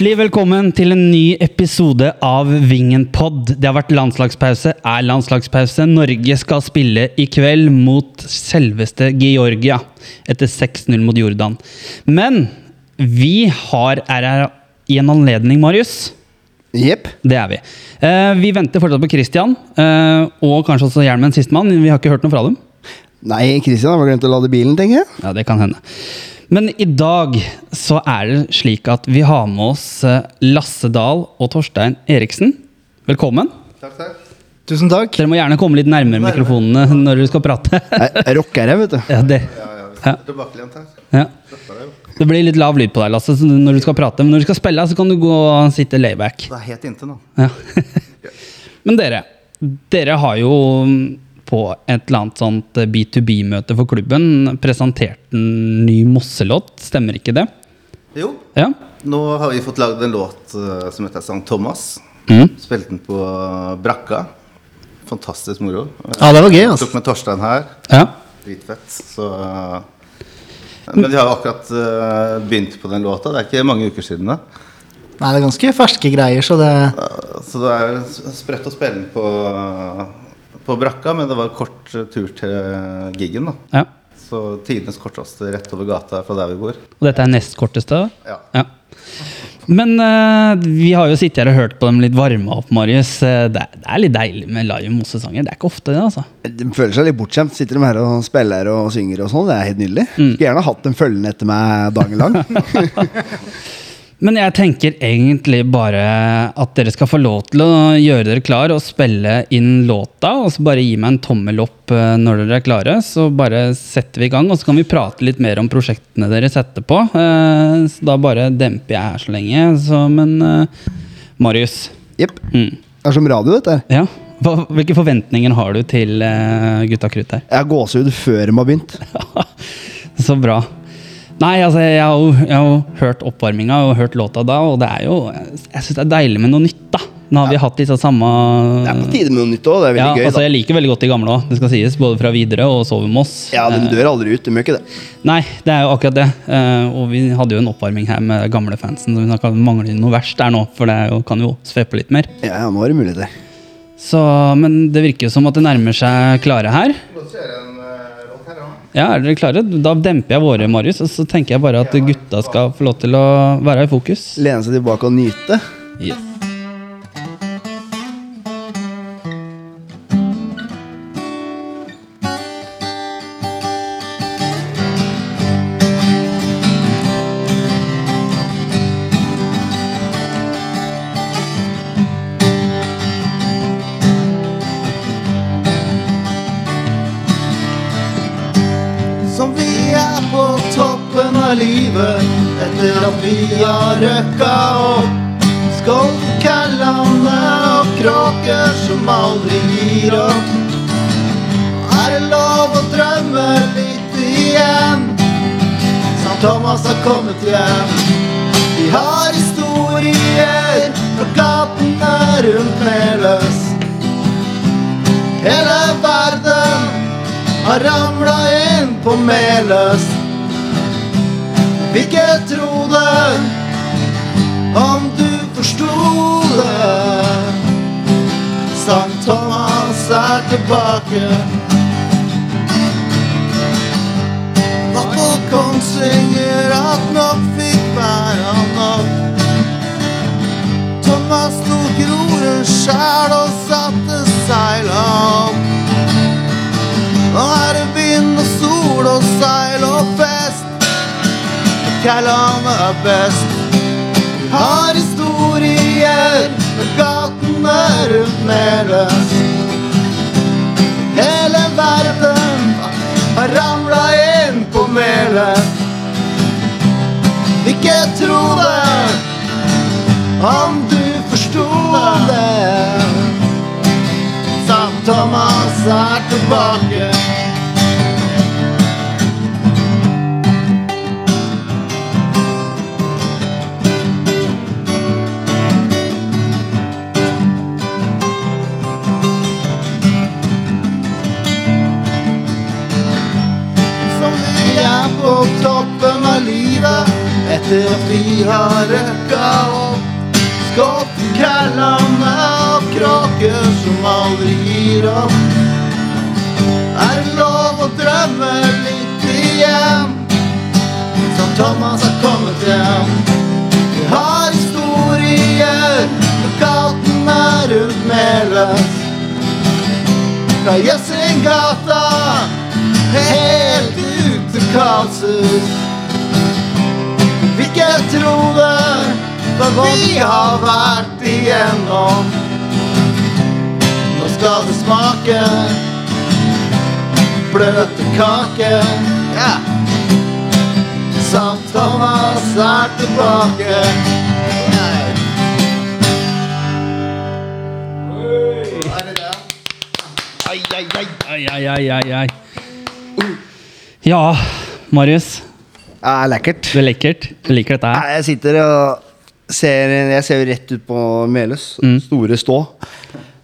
Hjertelig velkommen til en ny episode av Vingen pod. Det har vært landslagspause, er landslagspause. Norge skal spille i kveld mot selveste Georgia etter 6-0 mot Jordan. Men vi har er her i en anledning, Marius. Jepp. Det er vi. Eh, vi venter fortsatt på Christian, eh, og kanskje også Hjelmen sistemann. Vi har ikke hørt noe fra dem. Nei, Christian har glemt å lade bilen, tenker jeg. Ja, det kan hende. Men i dag så er det slik at vi har med oss eh, Lasse Dahl og Torstein Eriksen. Velkommen. Takk, takk. Tusen takk. Dere må gjerne komme litt nærmere mikrofonene når dere skal prate. Jeg rocker jeg, vet du. Ja, det, Ja, ja, Ja. her. ja. Det blir litt lav lyd på deg, Lasse, når du skal prate. Men når du skal spille, så kan du gå og sitte layback. Det er helt inntil nå. Ja. Men dere, dere har jo på et eller annet sånt B2B-møte for klubben presenterte en ny Mosse-låt, stemmer ikke det? Jo, Ja? nå har vi fått lagd en låt eh, som heter Sankt Thomas. Mm. Spilte den på brakka. Fantastisk moro. Ja, det var gøy, altså. Tok med Torstein her. Ja. Dritfett. Så eh, Men vi har jo akkurat eh, begynt på den låta. Det er ikke mange uker siden. da Nei, det er ganske ferske greier, så det Eh, Så det er sprøtt å spille den på, på brakka, men det var kort eh, tur til giggen. da ja. Så tidenes korteste rett over gata fra der vi bor. Og dette er nest korteste? Ja. Ja. Men uh, vi har jo sittet her og hørt på dem litt varma opp, Marius. Eh, Det er, det er litt deilig med live Mosse-sanger. Det er ikke ofte, det, altså. De føler seg litt bortskjemt. Sitter de her og spiller og synger og sånn. Det er helt nydelig. Skulle gjerne hatt dem følgende etter meg dagen lang. Men jeg tenker egentlig bare at dere skal få lov til å gjøre dere klar og spille inn låta, og så bare gi meg en tommel opp eh, når dere er klare. Så bare setter vi i gang, og så kan vi prate litt mer om prosjektene dere setter på. Eh, Så da bare demper jeg her så lenge. Så, men eh, Marius. Jepp. Mm. Det er som radio, dette. Ja. Hvilke forventninger har du til Gutta krutt her? Jeg har gåsehud før de har begynt. Så bra. Nei, altså, jeg har, jo, jeg har jo hørt oppvarminga og hørt låta da, og det er jo Jeg syns det er deilig med noe nytt, da. Nå har vi hatt litt av samme Det er på tide med noe nytt òg. Det er veldig ja, gøy. altså, da Jeg liker veldig godt de gamle òg, det skal sies. Både fra Widerøe og Sove Moss. Ja, De dør aldri ut. De gjør ikke det. Nei, det er jo akkurat det. Eh, og vi hadde jo en oppvarming her med gamle fansen, så vi snakka om mangler noe verst der nå, for det jo, kan jo svepe litt mer. Ja, ja, nå er det muligheter. Så, men det virker jo som at det nærmer seg klare her. Ja, er dere klare? Da demper jeg våre, Marius, og så tenker jeg bare at gutta skal få lov til å være i fokus. Lene seg tilbake og nyte. Yes. Har røkka opp. Kallanne og kråker som aldri gir opp. Er det lov å drømme litt igjen? Sankt Thomas har kommet hjem. Vi har historier fra gatene rundt Meløs. Hele verden har ramla inn på Meløs. Ikke tro det om du forsto det. Sankt Thomas er tilbake. Var på Kongsvinger at nok fikk være nok. Thomas tok roret sjæl og satte seila opp. Nå er det vind og sol og seil og fest. Kallandet er best. Vi har historier med gatene rundt Meløs. Hele verden har ramla inn på melet. Ikke tro det om du forsto det. Sankt Thomas er tilbake. Er på toppen av livet etter at vi har røkka opp. Skål for kallene og kråker som aldri gir opp. Er det lov å drømme litt igjen? Som Thomas har kommet hjem. Vi har historier gaten er rundt Fra Jøssinggata helt ut til Karlshus. Tro det, hva vi har vært igjennom. Nå skal det smake bløte kake. Ja. Sankt Thomas er tilbake. Ai, ai, ai, ai, ai. Ja, Marius. Ja, lekkert. Det er lekkert. Du liker dette her? Ja, Jeg sitter og ser Jeg ser jo rett ut på Meløs. Store stå.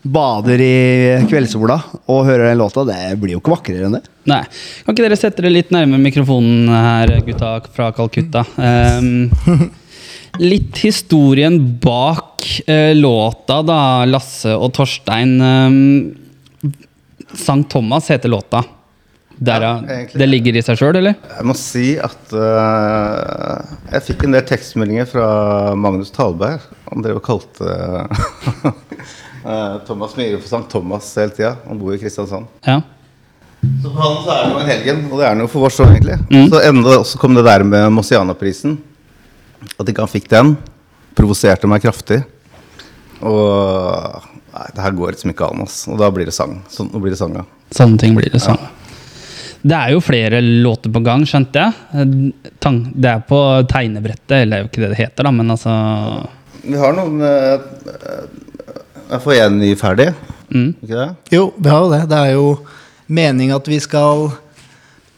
Bader i kveldssola og hører den låta. Det blir jo ikke vakrere enn det. Nei. Kan ikke dere sette dere litt nærmere mikrofonen her, gutta fra Calcutta? Um, litt historien bak uh, låta, da, Lasse og Torstein. Um, Sankt Thomas heter låta. Derav, egentlig. det ligger i seg sjøl, eller? Jeg må si at uh, jeg fikk en del tekstmeldinger fra Magnus Talberg. Han drev og kalte uh, Thomas Myhre for Sankt Thomas hele tida. Han bor i Kristiansand. Ja. Så for han så er det jo en helgen, og det er det jo for vårt òg, egentlig. Så enda også kom det der med Mosiana-prisen. At ikke han fikk den, provoserte meg kraftig. Og Nei, det her går liksom ikke an, ass. Og da blir det sang. Så nå blir det sang, ja. Sånne ting blir det sånn. Det er jo flere låter på gang, skjønte jeg. Eh, Tang, det er på tegnebrettet, eller det er jo ikke det det heter, da, men altså Vi har noen øh, øh, Jeg får én ny ferdig, ikke det? Jo, vi har jo det. Det er jo meninga at vi skal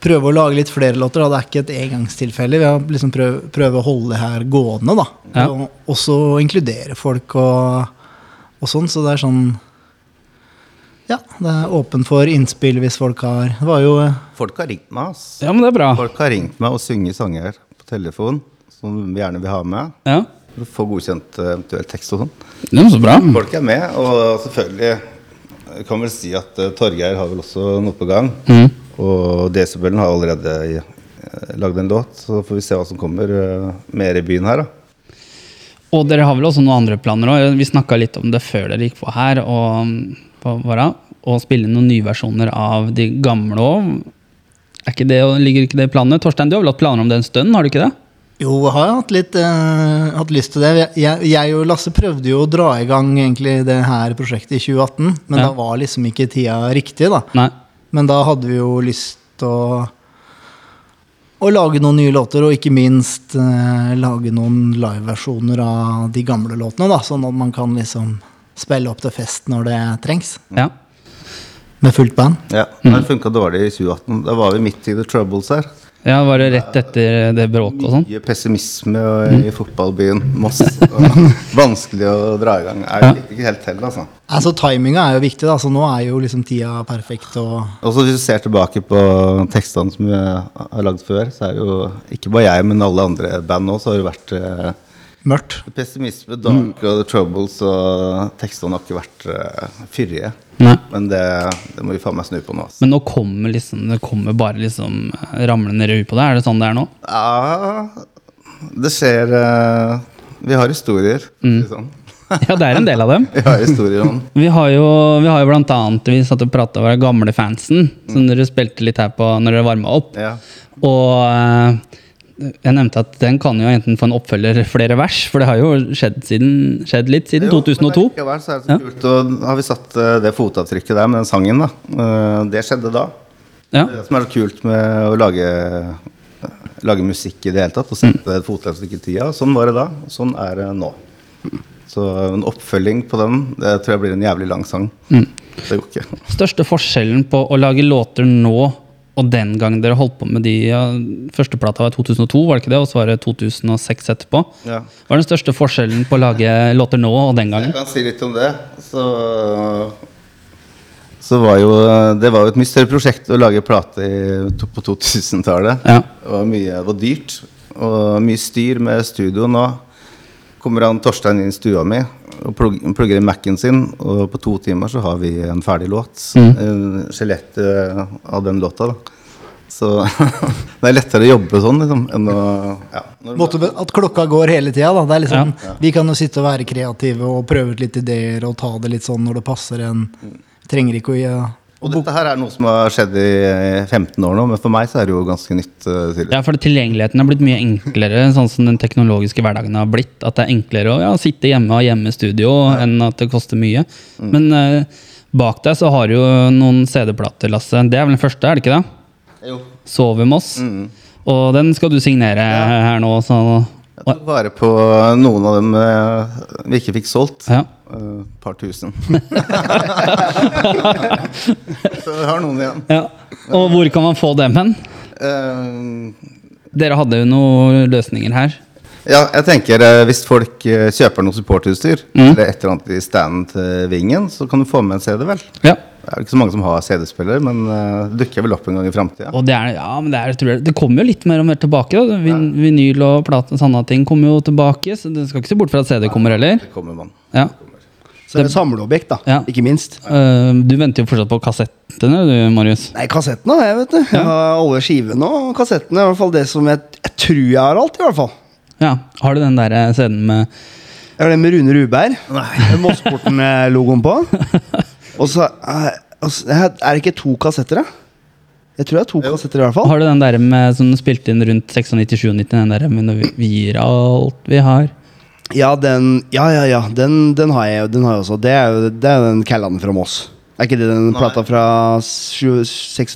prøve å lage litt flere låter. Da. Det er ikke et engangstilfelle. Vi har liksom prøv, prøve å holde det her gående, da. Ja. Og også inkludere folk og, og sånn. Så det er sånn Ja, det er åpen for innspill hvis folk har Det var jo eh, Folk har ringt meg, ass. Ja, men det er bra. Folk har ringt meg og sunget sanger på telefon som vi gjerne vil ha med. Ja, For å få godkjent eh, eventuell tekst og sånn. er så bra. Folk er med, og selvfølgelig kan vel si at eh, Torgeir har vel også noe på gang. Mm. Og Decibelen har allerede lagd en låt, så får vi se hva som kommer mer i byen her, da. Og dere har vel også noen andre planer òg. Vi snakka litt om det før dere gikk på her. Og, Vara, og spille noen nye versjoner av de gamle òg. Ligger ikke det i planene? Torstein, du har vel hatt planer om det en stund? har du ikke det? Jo, jeg har hatt litt eh, hatt lyst til det. Jeg, jeg og Lasse prøvde jo å dra i gang egentlig det her prosjektet i 2018, men Ja. da var liksom ikke tida riktig, da. Nei. Men da hadde vi jo lyst til å, å lage noen nye låter, og ikke minst eh, lage noen liveversjoner av de gamle låtene, da, sånn at man kan liksom spille opp til fest når det trengs. Ja. Med fullt band. Ja, Det funka dårlig i 2018. Da var vi midt i the troubles her. ja, Var det rett etter det bråket og sånn? Mye pessimisme og- i fotballbyen Moss. Og vanskelig å dra i gang. Er ja. ikke helt til, altså. Altså, Timinga er jo viktig, da, så nå er jo liksom tida perfekt. og... Og så Hvis du ser tilbake på tekstene som vi har lagd før, så er jo ikke bare jeg, men alle andre band òg, så har det vært eh, Mørkt. pessimisme, dark og the troubles, og tekstene har ikke vært uh, fyrige. Nei. Men det, det må vi faen meg snu på nå. Altså. Men nå kommer liksom, det kommer bare liksom eh, ramlende rød på deg? Er det sånn det er nå? Ja, det skjer uh, Vi har historier. Mm. Sånn. Ja, det er en del av dem. Vi har historier om Vi har jo, vi har jo blant annet Vi satt og prata med den gamle fansen, som dere spilte litt her på når dere varma opp. ja. Og eh, jeg nevnte at den kan jo enten få en oppfølger flere vers, for det har jo skjedd, siden, skjedd litt siden Jo, 2002. Men likevel så er det så kult. Og har vi satt eh, det fotavtrykket der med den sangen, da. Eh, Det skjedde da. Ja. Det som er så kult med å lage, lage musikk i det hele tatt, og sette et fotavtrykk i tida. Sånn var det da, og sånn er det nå. Så en oppfølging på den, det tror jeg blir en jævlig lang sang. Det går ikke. Største forskjellen på å lage låter nå og den gang dere holdt på med de ja, Første plata var i 2002, var det ikke det? Og så var det 2006 etterpå. Ja. Hva er den største forskjellen på å lage låter nå og den gangen? Jeg kan si litt om det. Så, så var jo Det var jo et mye større prosjekt å lage plate på 2000-tallet. Ja. Det var mye, det var dyrt. Og mye styr med studio nå. Kommer han Torstein inn i stua mi og plug- plugger inn Mac-en sin, og på to timer så har vi en ferdig låt. Mm. Skjelettet av den låta, da. Så det er lettere å jobbe sånn liksom, enn å ja, Måte at klokka går hele tida. da. Det er liksom, Vi kan jo sitte og være kreative og prøve ut litt ideer og ta det litt sånn når det passer en. Trenger ikke å Og dette her er noe som har skjedd i 15 år nå, men for meg så er det jo ganske nytt. uh, tidligere. Ja, for tilgjengeligheten har blitt mye enklere, sånn som den teknologiske hverdagen har blitt. At det er enklere å ja, sitte hjemme og ha hjemmestudio enn at det koster mye. Men uh, bak deg så har du jo noen CD-plater, Lasse. Det er vel den første, er det ikke det? Jo. Sove med oss. Og den skal du signere her nå. Så, Jeg tok vare på noen av dem eh, vi ikke fikk solgt. ja. Et par tusen. så vi har noen igjen. Ja. Og hvor kan man få dem hen? Uh, Dere hadde jo noen løsninger her. ja, jeg tenker eh, hvis folk eh, kjøper noe supportutstyr, eller et eller annet i standen til Vingen, så kan du få med en CD, vel? Ja. Det er ikke så mange som har CD-spiller, men eh, det dukker vel opp en gang i framtida. Det, ja, men det, er, det kommer jo litt mer og mer tilbake. Da. Vin, Vinyl og plate og sånne ting kommer jo tilbake. Så du skal ikke se bort fra at CD kommer heller. Det kommer man. Ja. Så det er et samleobjekt, da. Ja. Ikke minst. Uh, du venter jo fortsatt på kassettene, du, Marius. Nei, kassettene har jeg, vet du. Har alle skivene og kassettene. I hvert fall det som jeg, jeg tror jeg har alt, i hvert fall. Ja. Har du den der eh, CD-en med Jeg har den med Rune Rudberg. med Mossporten-logoen på. Og så så- Er det ikke to kassetter, da? Jeg tror det er to kassetter, i hvert fall. Har du den der med, som spilte inn rundt 96-97, den der med når vi- vi gir alt vi har? Ja, den Ja, ja, ja. Den, den har jeg den har jeg også. Det er jo det er den Callan fra Moss. Er ikke det den plata fra 96-97?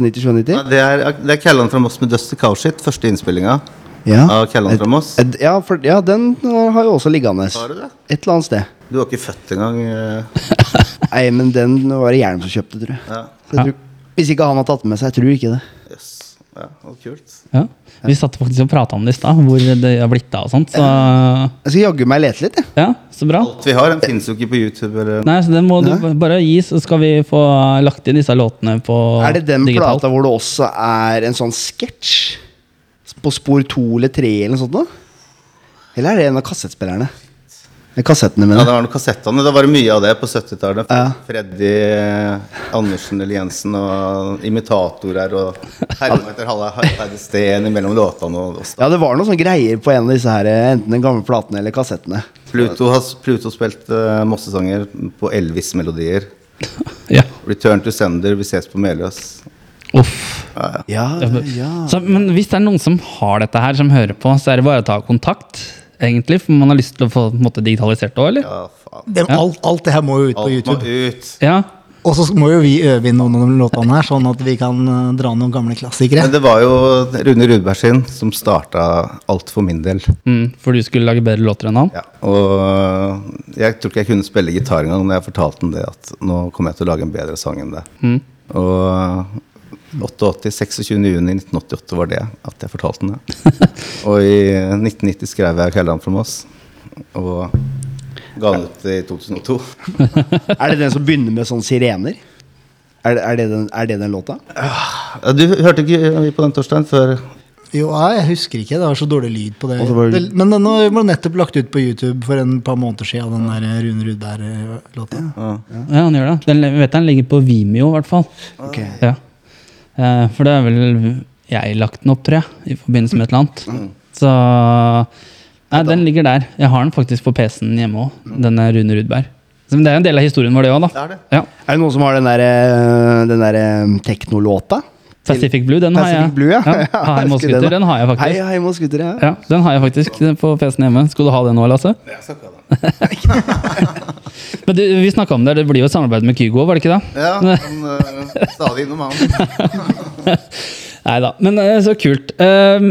Nei, Det er, det er Kellan fra Moss med Dusty Cowshit, første innspillinga Ja. av Kellan fra Moss. Et- Ja, for, ja, den har jo også liggende. Har du det? Et eller annet sted. Du var ikke født engang. eh. Nei, men den var det Hjelm som kjøpte, tror jeg. Ja, Så jeg tror, hvis ikke han har tatt den med seg, jeg tror ikke det. Yes. Ja, og kult. Ja. Vi satt faktisk og prata om det i stad, hvor det har blitt av og sånt. Så Jeg skal jaggu meg lete litt, jeg. ja, så bra. Alt vi har, den finnes jo ikke på YouTube. Eller. Nei, så Den må du bare gi, så skal vi få lagt inn disse låtene på Er det den digitalt. plata hvor det også er en sånn sketsj? På spor to eller tre eller noe sånt? Da? Eller er det en av kassettspillerne? Det mine. Ja, det var noen kassettene. Det var mye av det på 70-tallet. Ja. Freddy eh, Andersen eller Jensen og imitatorer og herremeter halve Harpeide Steen mellom låtene og, og Ja, det var noen sånne greier på en av disse her, enten den gamle platene eller kassettene. Pluto har Pluto spilt uh, Mossesanger på Elvis-melodier. Ja. Return to Sender, vi ses på Meløs. Uff. Ja, ja. Ja, ja. Så, men hvis det er noen som har dette her, som hører på, så er det bare å ta kontakt. Egentlig, For man har lyst til å få på en måte, digitalisert det òg, eller? ja faen. Det, alt, alt det her må jo ut på Alt må YouTube. ut. Ja. Og så må jo vi øve inn noen av de låtene her, sånn at vi kan eh, dra noen gamle klassikere. Men det var jo Rune Rudberg sin som starta alt for min del. Mm, for du skulle lage bedre låter enn han? Ja, og jeg tror ikke jeg kunne spille gitar engang når jeg fortalte ham det at nå kommer jeg til å lage en bedre sang enn det. Mm. Og 88, 26. juni 1988 var det at jeg fortalte den det. og i 1990 skrev jeg 'Kellan fra Moss' og ga den ut i 2002. Er det den som begynner med sånne sirener? Er det, er det, den, er det den låta? Du hørte ikke på den, Torstein, før Jo, jeg husker ikke. Det var så dårlig lyd på det. Det- men den var nettopp lagt ut på YouTube for en par måneder siden, den der Rune Rudberg-låta. Ja, han gjør det. Den, jeg vet den ligger på Vimeo, i hvert fall. Ok. Ja. Eh, for det har vel jeg lagt den opp, tror jeg, i forbindelse med et eller annet. Så Nei, den ligger der. Jeg har den faktisk på PC-en hjemme òg. Den er Rune Rudberg. Så, men det er en del av historien vår, det òg, Det er det. Ja. Er det noen som har den der, eh, den der eh, teknolåta? Pacific Blue, den har jeg. Blue, ja. ja. Hei, Jeg den, den har jeg faktisk. hei, Moskutter, ja. Ja, Den har jeg faktisk på PC-en hjemme. Skal du ha den nå, Lasse? Jeg skal ikke ha det. Men du, Vi snakka om det, det blir jo et samarbeid med Kygo, var det ikke det? Ja, men uh, stadig innom han. Nei da. Men eh, så kult. Ehm,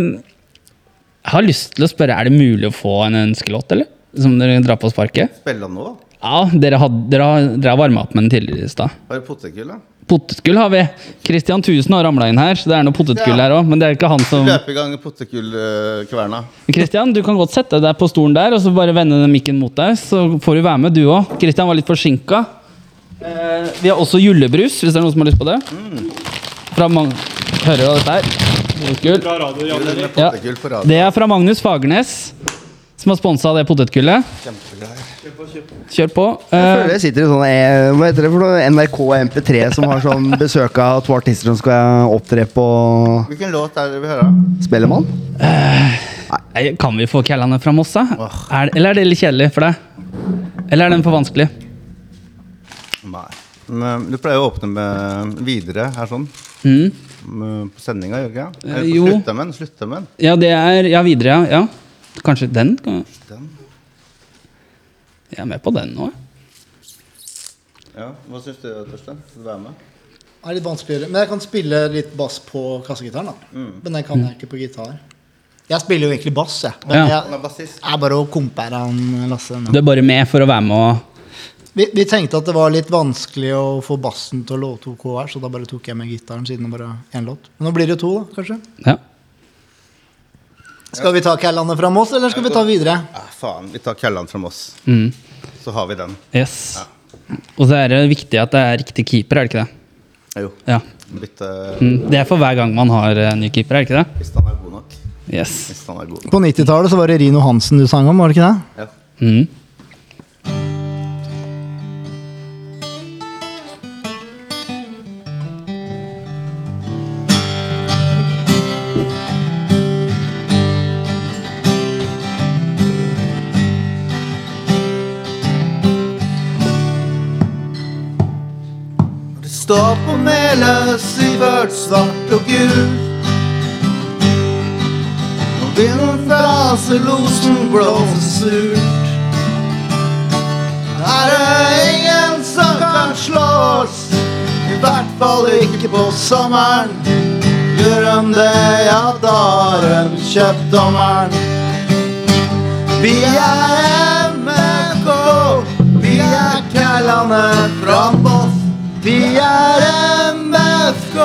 jeg har lyst til å spørre, er det mulig å få en ønskelåt, eller? Som dere drar på sparket? Spille den nå? da? Ja, dere, had, dere, har, dere har varma opp med den tidligere i stad. Bare potetgull, da. Potetgull har vi. Christian Tusen har ramla inn her, så det er noe potetgull Ja. her òg. Men det er ikke han som Løpe i gang potetgullkverna. Christian, du kan godt sette deg på stolen der og så bare vende den mikken mot deg. Så får du være med, du òg. Christian var litt forsinka. Eh, vi har også julebrus, hvis det er noen som har lyst på det. Fra mange Hører du dette her? Potetgull. Ja. potetgull på radio. Det er fra Magnus Fagernes. Som har sponsa det potetgullet. Kjør på. Kjør på. Jeg Eh, føler jeg sitter i sånn eh, Hva heter det for noe? NRK og MP3 som har sånn besøk av to artister som skal opptre på Hvilken låt er det vi hører? Spellemann. Uh, kan vi få Kællane fra Moss, da? Er, eller er det litt kjedelig for deg? Eller er den for vanskelig? Nei. Men du pleier å åpne med videre her sånn. Mm. På sendinga, gjør du ikke? Eller jo. Slutte med den. Slutte med den. Ja, det er Ja, videre, ja. Kanskje den? Den. Jeg er med på den nå. Ja, Hva syns du, Torstein? Skal du være med? Det er litt vanskeligere. Men jeg kan spille litt bass på kassegitaren. da. Men den kan jeg ikke på gitar. Jeg spiller jo egentlig bass, jeg. Men Ja. Jeg er bare å kompere han Lasse. nå. Du er bare med for å være med og Vi, vi tenkte at det var litt vanskelig å få bassen til å låte OK her, så da bare tok jeg med gitaren siden det bare er én låt. Men nå blir det to, da, kanskje. Ja. Skal vi ta Kællandet fra Moss, eller skal vi ta videre? Ja, faen. Vi tar Kjelland fra Moss. Mm. Så har vi den. Yes. Og så er det viktig at det er riktig keeper, er det ikke det? Jo. Ja. Litt, uh, Det er for hver gang man har uh, ny keeper, er det ikke det? hvis han er god nok. Yes. Hvis han er god nok. På 90-tallet så var det Rino Hansen du sang om, var det ikke det? Ja. Mm. Fra selosen blåser surt. Er det ingen som kan slå oss? I hvert fall ikke på sommeren. Gjør de det, ja, da har de kjøpt dommeren. Vi er MK, vi er Kællane fra Moss. Vi er MFK,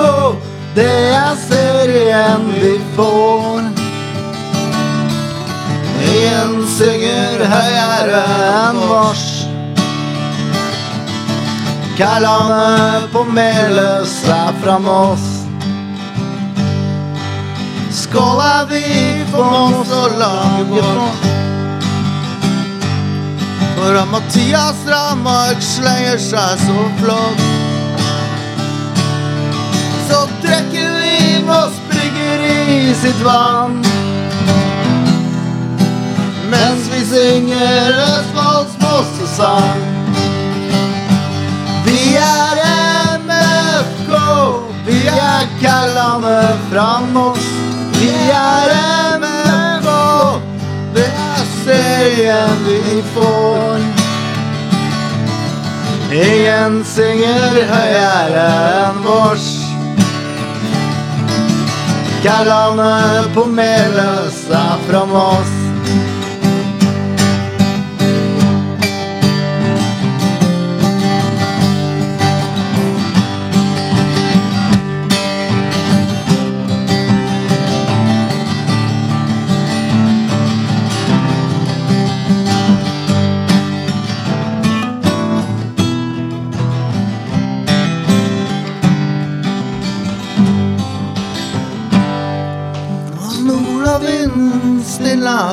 det er serien vi får. Ingen synger høyere enn vårs. Kællane på Meløs er fra Moss. Skål er vi for Moss og vårt. For at Mathias Ramark slenger seg så flott. Så trekker vi Moss Bryggeri sitt vann. Mens vi synger Østfolds mossesang. Vi er MFK, vi er Kællane fra Moss. Vi er MFK, det er serien vi får. Ingen synger høyere enn vårs. Kællane på Meløs er fra Moss.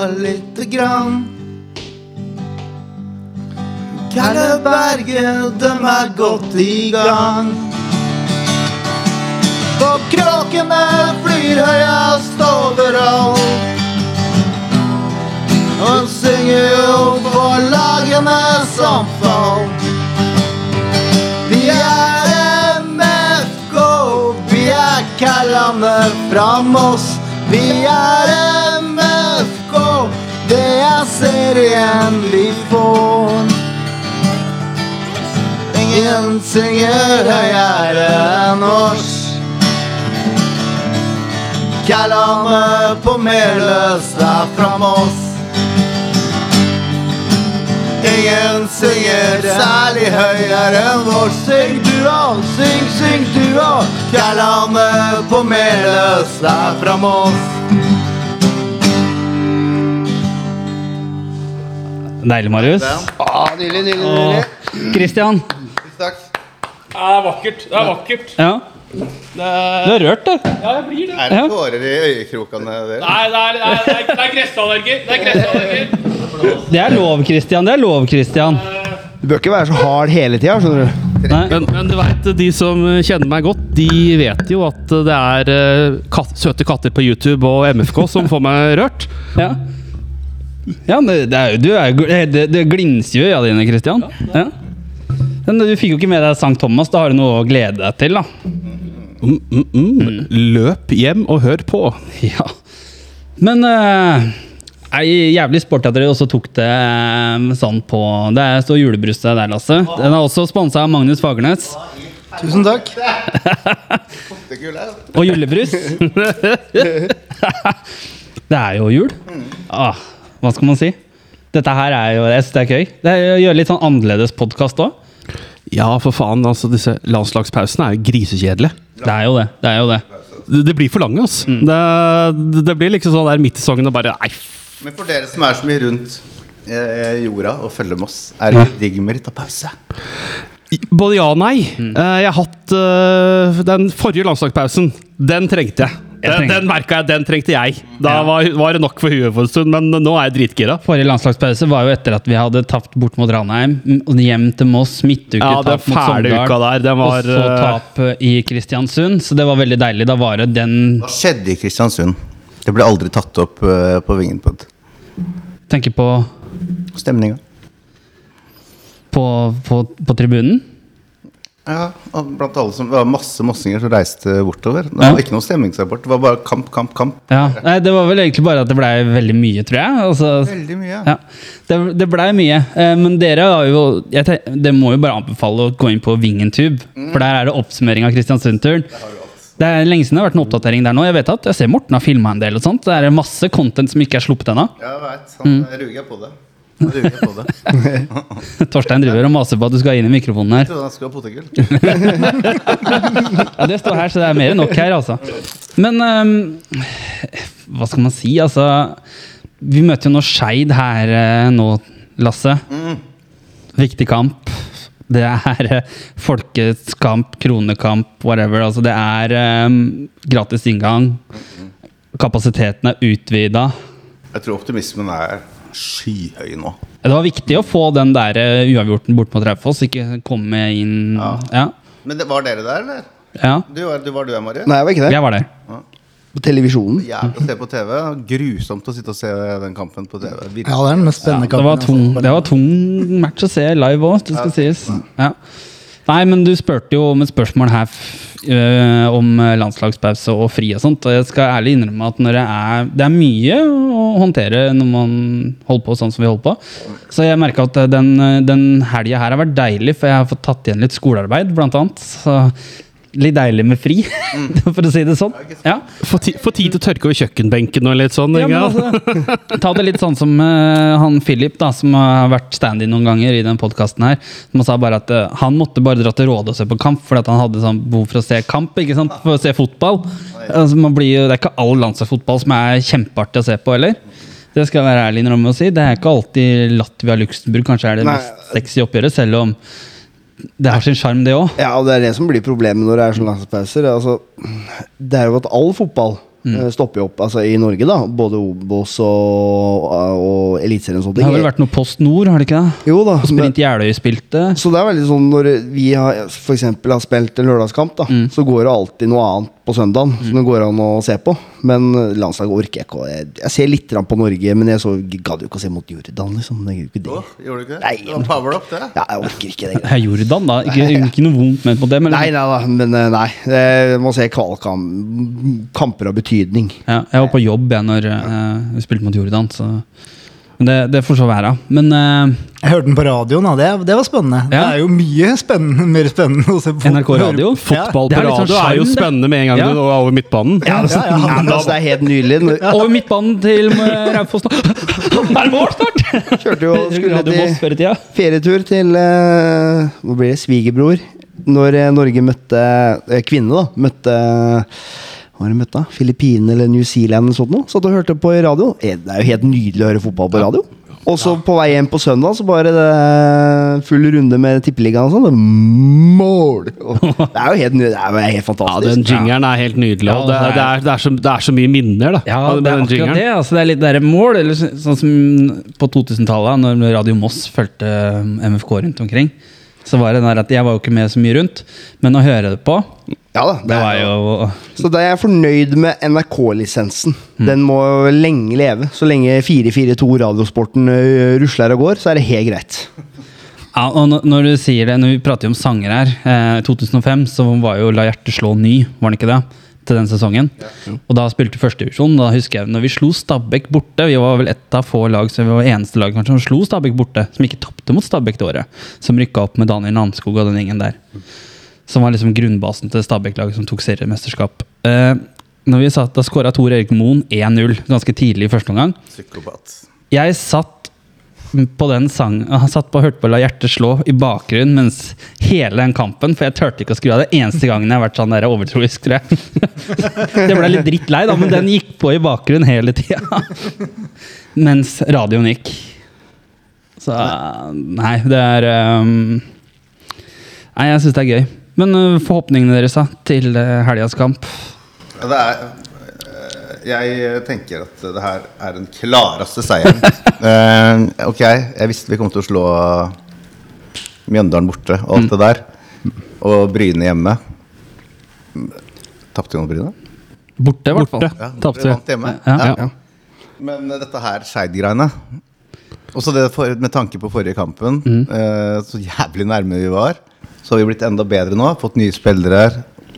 Lite grann. Kalleberget, dem er godt i gang. For kråkene flyr høyest overalt. Og synger jo på lagene som falt. Vi er MFK, vi er kallene fra Moss. Vi er MFK, det er serien vi får. Ingen synger høyere enn oss. Kællane på Meløs er fra Moss. Ingen synger særlig høyere enn vår. Syng du òg, syng, syng du òg. Kællane på Meløs er fra Moss. Deilig, Marius. Ah, nydelig, nydelig, nydelig. Christian. Takk. Det er vakkert. Det er vakkert. Ja. Det Du er rørt, du. ja, jeg blir det. Er det tårer i øyekrokene? Nei, det er, det er, det er, det er gressallergi. Det er gressallergi. Det er lov, Christian. Det er lov, Christian. Du bør ikke være så hard hele tida, skjønner du. Nei. Men, men du vet, de som kjenner meg godt, de vet jo at det er eh, katt, søte katter på YouTube og MFK som får meg rørt. Ja. Ja, det, det, er, du er, det, det glinser jo i øynene dine, Christian. Ja. Men du fikk jo ikke med deg Sankt Thomas. Da har du noe å glede deg til, da. Mm, mm, mm. Løp hjem og hør på. Ja. Men uh, er jævlig sport at dere også tok det eh, sånn på Det står julebrus der, Lasse. Den er også sponsa av Magnus Fagernes. Tusen takk. Og julebrus. det er jo jul. Ah, hva skal man si? Dette her er jo jeg synes det er gøy. Det er å litt sånn annerledes podkast òg. Ja, for faen. altså Disse landslagspausene er jo grisekjedelige. Det er jo det. Det er jo det. Det, det blir for lange, altså. Det, det blir liksom sånn der midt i sesongen og bare Nei, Men for dere som er så mye rundt eh, jorda og følger med oss, er det ikke digg med litt av pause? Både ja og nei. Mm. jeg har hatt eh, den forrige landslagspausen. Den trengte jeg. Den, den merka jeg, den trengte jeg. Da var, var det nok for huet for en stund, men nå er jeg dritgira. Forrige landslagspause var jo etter at vi hadde tapt bort mot Ranheim. Hjem til Moss, midtuke, Ja, tap mot Sogndal. og så eh, tap i Kristiansund. Så det var veldig deilig. Da var det den Hva skjedde i Kristiansund? Det ble aldri tatt opp uh, på Vingenpod. Tenker på Stemninga. på, på, på tribunen. Ja, og blant alle som, det var masse mossinger som reiste bortover. Det Ja. var ikke noe stemningsrapport. Det var bare kamp, kamp, kamp. Ja. Nei, det var vel egentlig bare at det blei veldig mye, tror jeg. Altså, Veldig mye. ja. Det, det blei mye. Eh, Men dere har jo jeg tenk, Det må jo bare anbefale å gå inn på Vingentube. For der er det oppsummering av Kristiansund-turen. Det er lenge siden det har vært en oppdatering der nå. Jeg vet at jeg ser Morten har filma en del. og sånt Det er masse content som ikke er sluppet ennå. Ja, jeg vet. Han Mm. ruger på det. Torstein driver og maser på at du skal inn i mikrofonen her. Jeg trodde han skulle ha potetgull. Ja, Det står her, så det er mer enn nok her, altså. Men um, hva skal man si? Altså Vi møter jo nå Skeid her eh, nå, Lasse. Viktig kamp. Det er eh, folkets kamp, kronekamp, whatever. Altså, det er um, gratis inngang. Kapasiteten er utvida. Jeg tror optimismen er skyhøy nå. Det var viktig å få den der eh, uavgjorten bort mot Raufoss, ikke komme inn Ja. Ja. Men det, var dere der, eller? ja. Du var du, var du Marie? Nei, jeg var ikke der. Jeg var der. På televisjonen. Jævlig å se på TV. Grusomt å sitte og se den kampen på TV. Virkelig. Ja, det er den mest spennende Det var, kampen. tung, det var tung match å se live òg, det skal sies. Ja. Nei, men du spurte jo om et spørsmål her øh, om eh, landslagspause og fri og sånt. Og jeg skal ærlig innrømme at det er Det er mye å håndtere når man holder på sånn som vi holder på. Så jeg merka at den, eh, den helga her har vært deilig, for jeg har fått tatt igjen litt skolearbeid, blant annet. Så litt deilig med fri, for å si det sånn. Ja. Få ti- få tid til å tørke over kjøkkenbenken og litt sånn. Ja, altså, ta det litt sånn som uh, han Philip, da, som har vært stand-in noen ganger i den podkasten her. Som sa bare at uh, han måtte bare dra til Råde og se på kamp, fordi at han hadde sånn behov for å se kamp. ikke sant? For å se fotball. Altså, man blir jo, det er ikke all landslagsfotball som er kjempeartig å se på, heller. Det skal jeg være ærlig innrømme å si. Det er ikke alltid Latvia-Luxembourg kanskje er det Nei. mest sexy oppgjøret, selv om det har sin sjarm, det òg. Ja, og det er det som blir problemet når det er sånne landslagspauser. Altså, det er jo at all fotball Mm. eh, stopper opp altså, i Norge, da. Både Obos og, og Eliteserien og sånne Det har vel vært noe Post Nord, har det ikke det? Jo da. Og Sprint Jeløy spilte. Så det er veldig sånn når vi f.eks. har spilt en lørdagskamp, da, Mm. så går det alltid noe annet på søndagen som det går an å se på. Men eh, landslaget orker jeg ikke. Jeg, jeg ser litt på Norge, men jeg så, gadd jo ikke å se mot Jordan, liksom. Er jo ikke det. Oh, gjorde du ikke det? Nei. Det var power up, det. Ja, jeg orker ikke det. Jordan, da. Ikke, ikke noe vondt ment mot det, Nei, nei da, men eh, nei. Jeg må se kvalkam, kamper av betydning. Ja, jeg var på jobb jeg når jeg vi spilte mot Jordan, så Men det, det får så være. Men uh, Jeg hørte den på radioen, og Det, det var spennende. Det er jo mye spennende, mer spennende å se på. NRK Radio? Fotball på radio sånn er jo spennende med en gang Ja. du er over midtbanen. Ja, altså, Ja, ja, ja, men altså, det er helt nydelig. Over midtbanen til eh, Raufoss nå! Er det mål snart?! Kjørte jo skulle til ferietur til uh, Hvor blir det? Svigerbror. Når eh, Norge møtte eh, kvinne, da. Møtte hva var det de møtte? da? Filippinene eller New Zealand eller sånt noe. Satt og hørte på radio. Eh, Det er jo helt nydelig å høre fotball på radio. Og så på vei hjem på søndag, så bare det full runde med tippeligaen og sånn. Mål! Det er jo helt, det er helt fantastisk. Ja, den jingeren er helt nydelig. Og det, det er- det, er, det, er så, det er så mye minner, da. Ja, det er akkurat det. Altså, det er litt der mål, eller så- sånn som på 2000-tallet, når Radio Moss fulgte MFK rundt omkring. Så var det den der at Jeg var jo ikke med så mye rundt, men å høre det på, Ja da, det er jo Så da er jeg fornøyd med NRK-lisensen. Mm. Den må lenge leve. Så lenge 442 Radiosporten ø, rusler og går, så er det helt greit. Ja, og når- når du sier det, når vi prater jo om sanger her eh, 2005 så var jo La hjertet slå ny, var det ikke det? Til den sesongen. Og da spilte førstedivisjon. Da husker jeg når vi slo Stabæk borte. Vi var vel ett av få lag så vi var eneste lag kanskje, som slo Stabæk borte. Som ikke tapte mot Stabæk det året. Som rykka opp med Daniel Namskog og den gjengen der. Som var liksom grunnbasen til Stabæk-laget som tok seriemesterskap. Eh, når vi satt, Da skåra Tor Erik Moen 1-0 ganske tidlig i første omgang. Psykopat. Jeg satt på den sangen han satt på og hørte på La hjertet slå i bakgrunnen mens hele den kampen, for jeg turte ikke å skru av det eneste gangen jeg har vært sånn der overtroisk, tror jeg. Det ble litt drittlei, da, men den gikk på i bakgrunnen hele tida. Mens radioen gikk. Så Nei, det er um, Nei, jeg syns det er gøy. Men uh, forhåpningene deres da, til uh, helgas kamp? Det er, øh, jeg tenker at det her er den klareste seieren. uh, ok, jeg visste vi kom til å slå Mjøndalen borte og alt det der. Og Bryne hjemme. Tapte vi mot Bryne? Borte, i hvert fall. Ja, Tapte vi. vant hjemme. Ja. Ja. Men uh, dette her Skeid-greiene Også det for, med tanke på forrige kampen, eh, så jævlig nærme vi var. Så har vi blitt enda bedre nå. Fått nye spillere.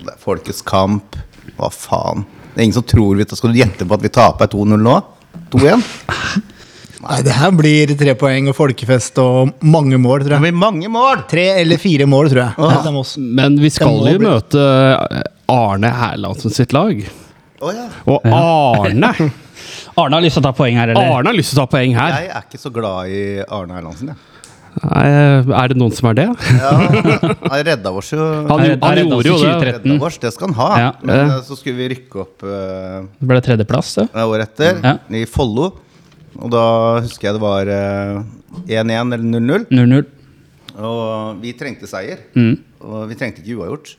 Det er Folkets kamp. Hva faen? Det er ingen som tror vi Skal du gjette på at vi taper 2-0 nå? 2-1? Nei, det her blir tre poeng og folkefest og mange mål, tror jeg. Det blir mange mål! Tre eller fire mål, tror jeg. Er Men vi skal jo bli- møte Arne Herlandsen sitt lag. Å ja. Og Arne Arne har lyst til å ta poeng her, eller? Arne har lyst til å ta poeng her. Jeg er ikke så glad i Arne Erlandsen, jeg. Er det noen som er det? Ja, han redda oss jo. Han, Han han gjorde jo det. 2013. Oss, det skal han ha. Ja. Men eh, så skulle vi rykke opp uh, Det ble tredjeplass, det. året etter, Ja. i Follo. Og da husker jeg det var eh, 1-1 eller 0-0. 0-0. Og vi trengte seier. Mm. Og vi trengte ikke uavgjort.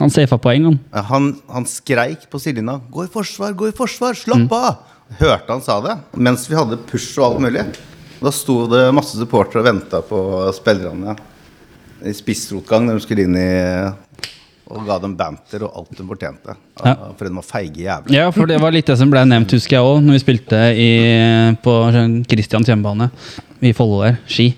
Han safa poeng, han. Eh, Han, han skreik på sidelinja 'Gå i forsvar, gå i forsvar! Slapp av!' Hørte han sa det. Mens vi hadde push og alt mulig. Da sto det masse supportere og venta på spillerne i spissrotgang når de skulle inn i Og ga dem banter og alt de fortjente. Ja. For de var feige jævler. Ja, for det var litt det som ble nevnt, husker jeg òg, når vi spilte i, på Christians hjemmebane i Follo der, ski.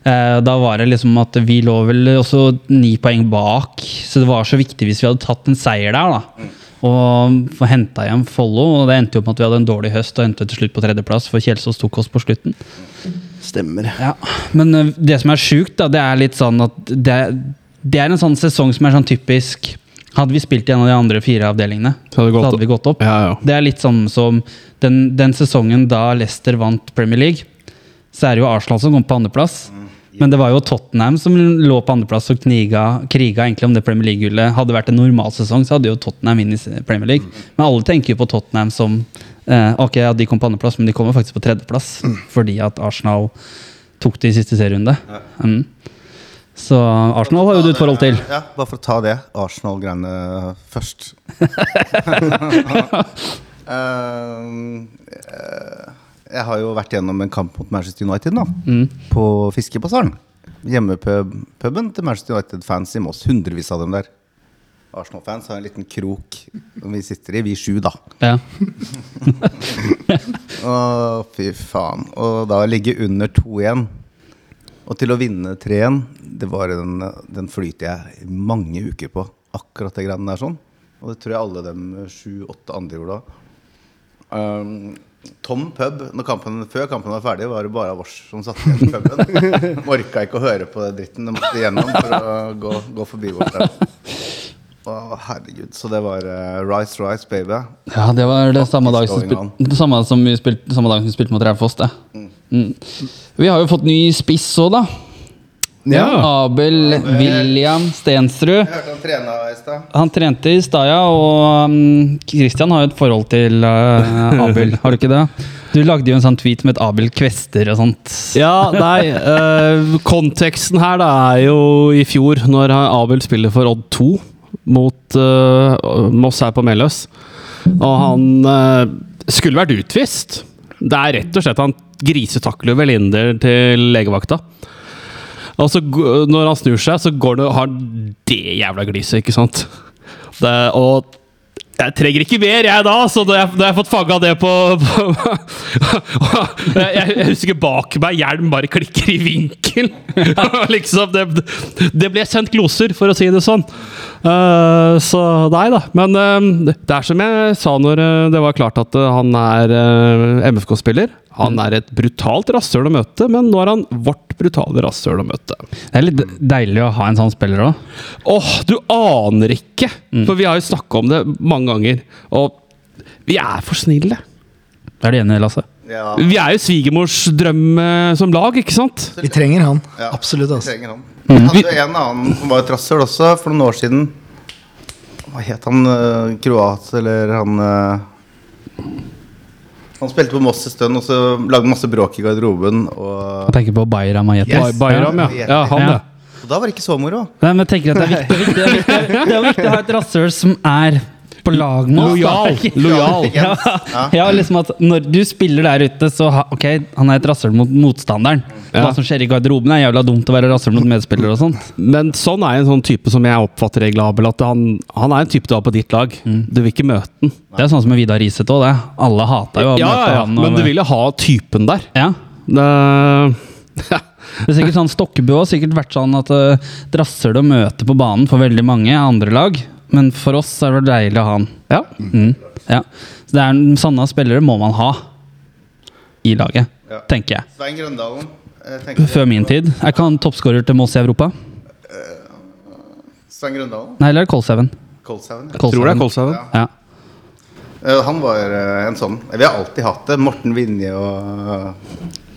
Eh, da var det liksom at vi lå vel også ni poeng bak, så det var så viktig hvis vi hadde tatt en seier der, da. Og få henta hjem Follo, og det endte jo med at vi hadde en dårlig høst og endte til slutt på tredjeplass, for Kjelsås tok oss på slutten. Stemmer. Ja, Men eh, det som er sjukt, da, det er litt sånn at det, det er en sånn sesong som er sånn typisk Hadde vi spilt i en av de andre fire avdelingene, Så hadde gått hadde vi gått opp. Ja, ja. Det er litt sånn som den, den sesongen da Leicester vant Premier League, så er det jo Arsenal som kom på andreplass. Men det var jo Tottenham som lå på andreplass og kniga, kriga egentlig om det Premier League-gullet. Hadde det vært en normal sesong, så hadde jo Tottenham vunnet Premier League. Men alle tenker jo på Tottenham som eh, Ok, ja, de kom på andreplass, men de kommer faktisk på tredjeplass. Fordi at Arsenal tok det i siste serierunde. Mm. Så Arsenal har jo du et forhold til. Ja, bare for å ta det Arsenal-greiene først. uh, eh, jeg har jo vært gjennom en kamp mot Manchester United nå, på Fiskebasaren. Hjemmepuben til Manchester United-fans i Moss. Hundrevis av dem der. Arsenal-fans har en liten krok som vi sitter i, vi sju, da. Ja. Å, fy faen. Og da ligge under 2-1 og til å vinne 3-1, det var en, den flyter jeg mange uker på. Akkurat det greiene der sånn. Og det tror jeg alle dem sju-åtte andre gjorde da. Um, Tom pub, når kampen, før kampen var ferdig, var det bare oss som satt igjen i puben. Orka ikke å høre på det dritten de måtte igjennom for å gå, gå forbi vårt der. Å, herregud. Så det var uh, Rice Rice, baby. Ja, det var det samme dag som, spil samme som vi spilte, samme dag som vi spilte mot Raufoss. det. Mm. Vi har jo fått ny spiss òg, da. Ja. Abel William Stensrud. Jeg hørte han trena i stad. Han trente i stad, ja, og um, Christian har jo et forhold til uh, Abel, har du ikke det? Du lagde jo en sånn tweet med et Abel Kvester og sånt. Ja, nei eh, Konteksten her da er jo i fjor, når Abel spiller for Odd 2 mot eh, Moss her på Meløs. Og han eh, skulle vært utvist. Det er rett og slett han grisetakler Velinder til legevakta. Og så når han snur seg, så går det, har han det jævla gliset, ikke sant? Det, og jeg trenger ikke mer, jeg da, så da da jeg har fått fanga det på, på jeg, jeg husker bak meg, hjelm bare klikker i vinkel. liksom, det, det ble sendt gloser, for å si det sånn. Uh, så nei da. Men uh, det er som jeg sa når eh, det var klart at han er uh, MFK-spiller. Han er et brutalt rasshøl å møte, men nå er han vårt brutale rasshøl å møte. Det er litt deilig å ha en sånn spiller òg. Åh, du aner ikke! For vi har jo snakka om det mange ganger. Og vi er for snille. Er du enig, Lasse? Ja, Vi er jo svigermors drøm eh, som lag, ikke sant? Vi trenger han. Ja. Absolutt. vi Altså. trenger han. Vi hadde jo en annen som var et rasshøl også, for noen år siden. Hva het han? eh, Kroat, eller han eh, Han spilte på Moss en stund, og så lagde masse bråk i garderoben. Og Jeg tenker på Bayram Majetis. Yes. Bayram, ja. ja han, Ja. da var det ikke så moro. Nei, men jeg tenker at det er viktig, viktig, det er viktig, det er viktig å ha et rasshøl som er på lag oss. Lojal. Lojal. Ja, ja, liksom at når du spiller der ute, så ha, ok, han er et rasshøl mot motstanderen. Ja. Hva som skjer i garderoben, er jævla dumt å være rasshøl mot medspillere og sånt. Men sånn er en sånn type som jeg oppfatter Egil Abel. At han, han er en type du har på ditt lag. Du vil ikke møte den. Det er sånn som med Vidar Riseth òg, det. Alle hata jo å Ja, møte han. og- men du vil jo ha typen der. Ja. Det, Det er sikkert sånn Stokkebø har sikkert vært sånn at uh, drasser det å møte på banen for veldig mange andre lag. Men for oss er det deilig å ha han. ja. Mm. Ja. Så det er Sånne spillere må man ha i laget, Ja. tenker jeg. Svein Grøndalen. jeg tenker- Før min tid. Er ikke han toppskårer til Moss i Europa? Svein Grøndalen? Nei, eller er det Kolshaugen? Kolshaugen. ja. Tror det er Kolshaugen. Ja. Uh, Han var uh, en sånn Vi har alltid hatt det. Morten Vinje og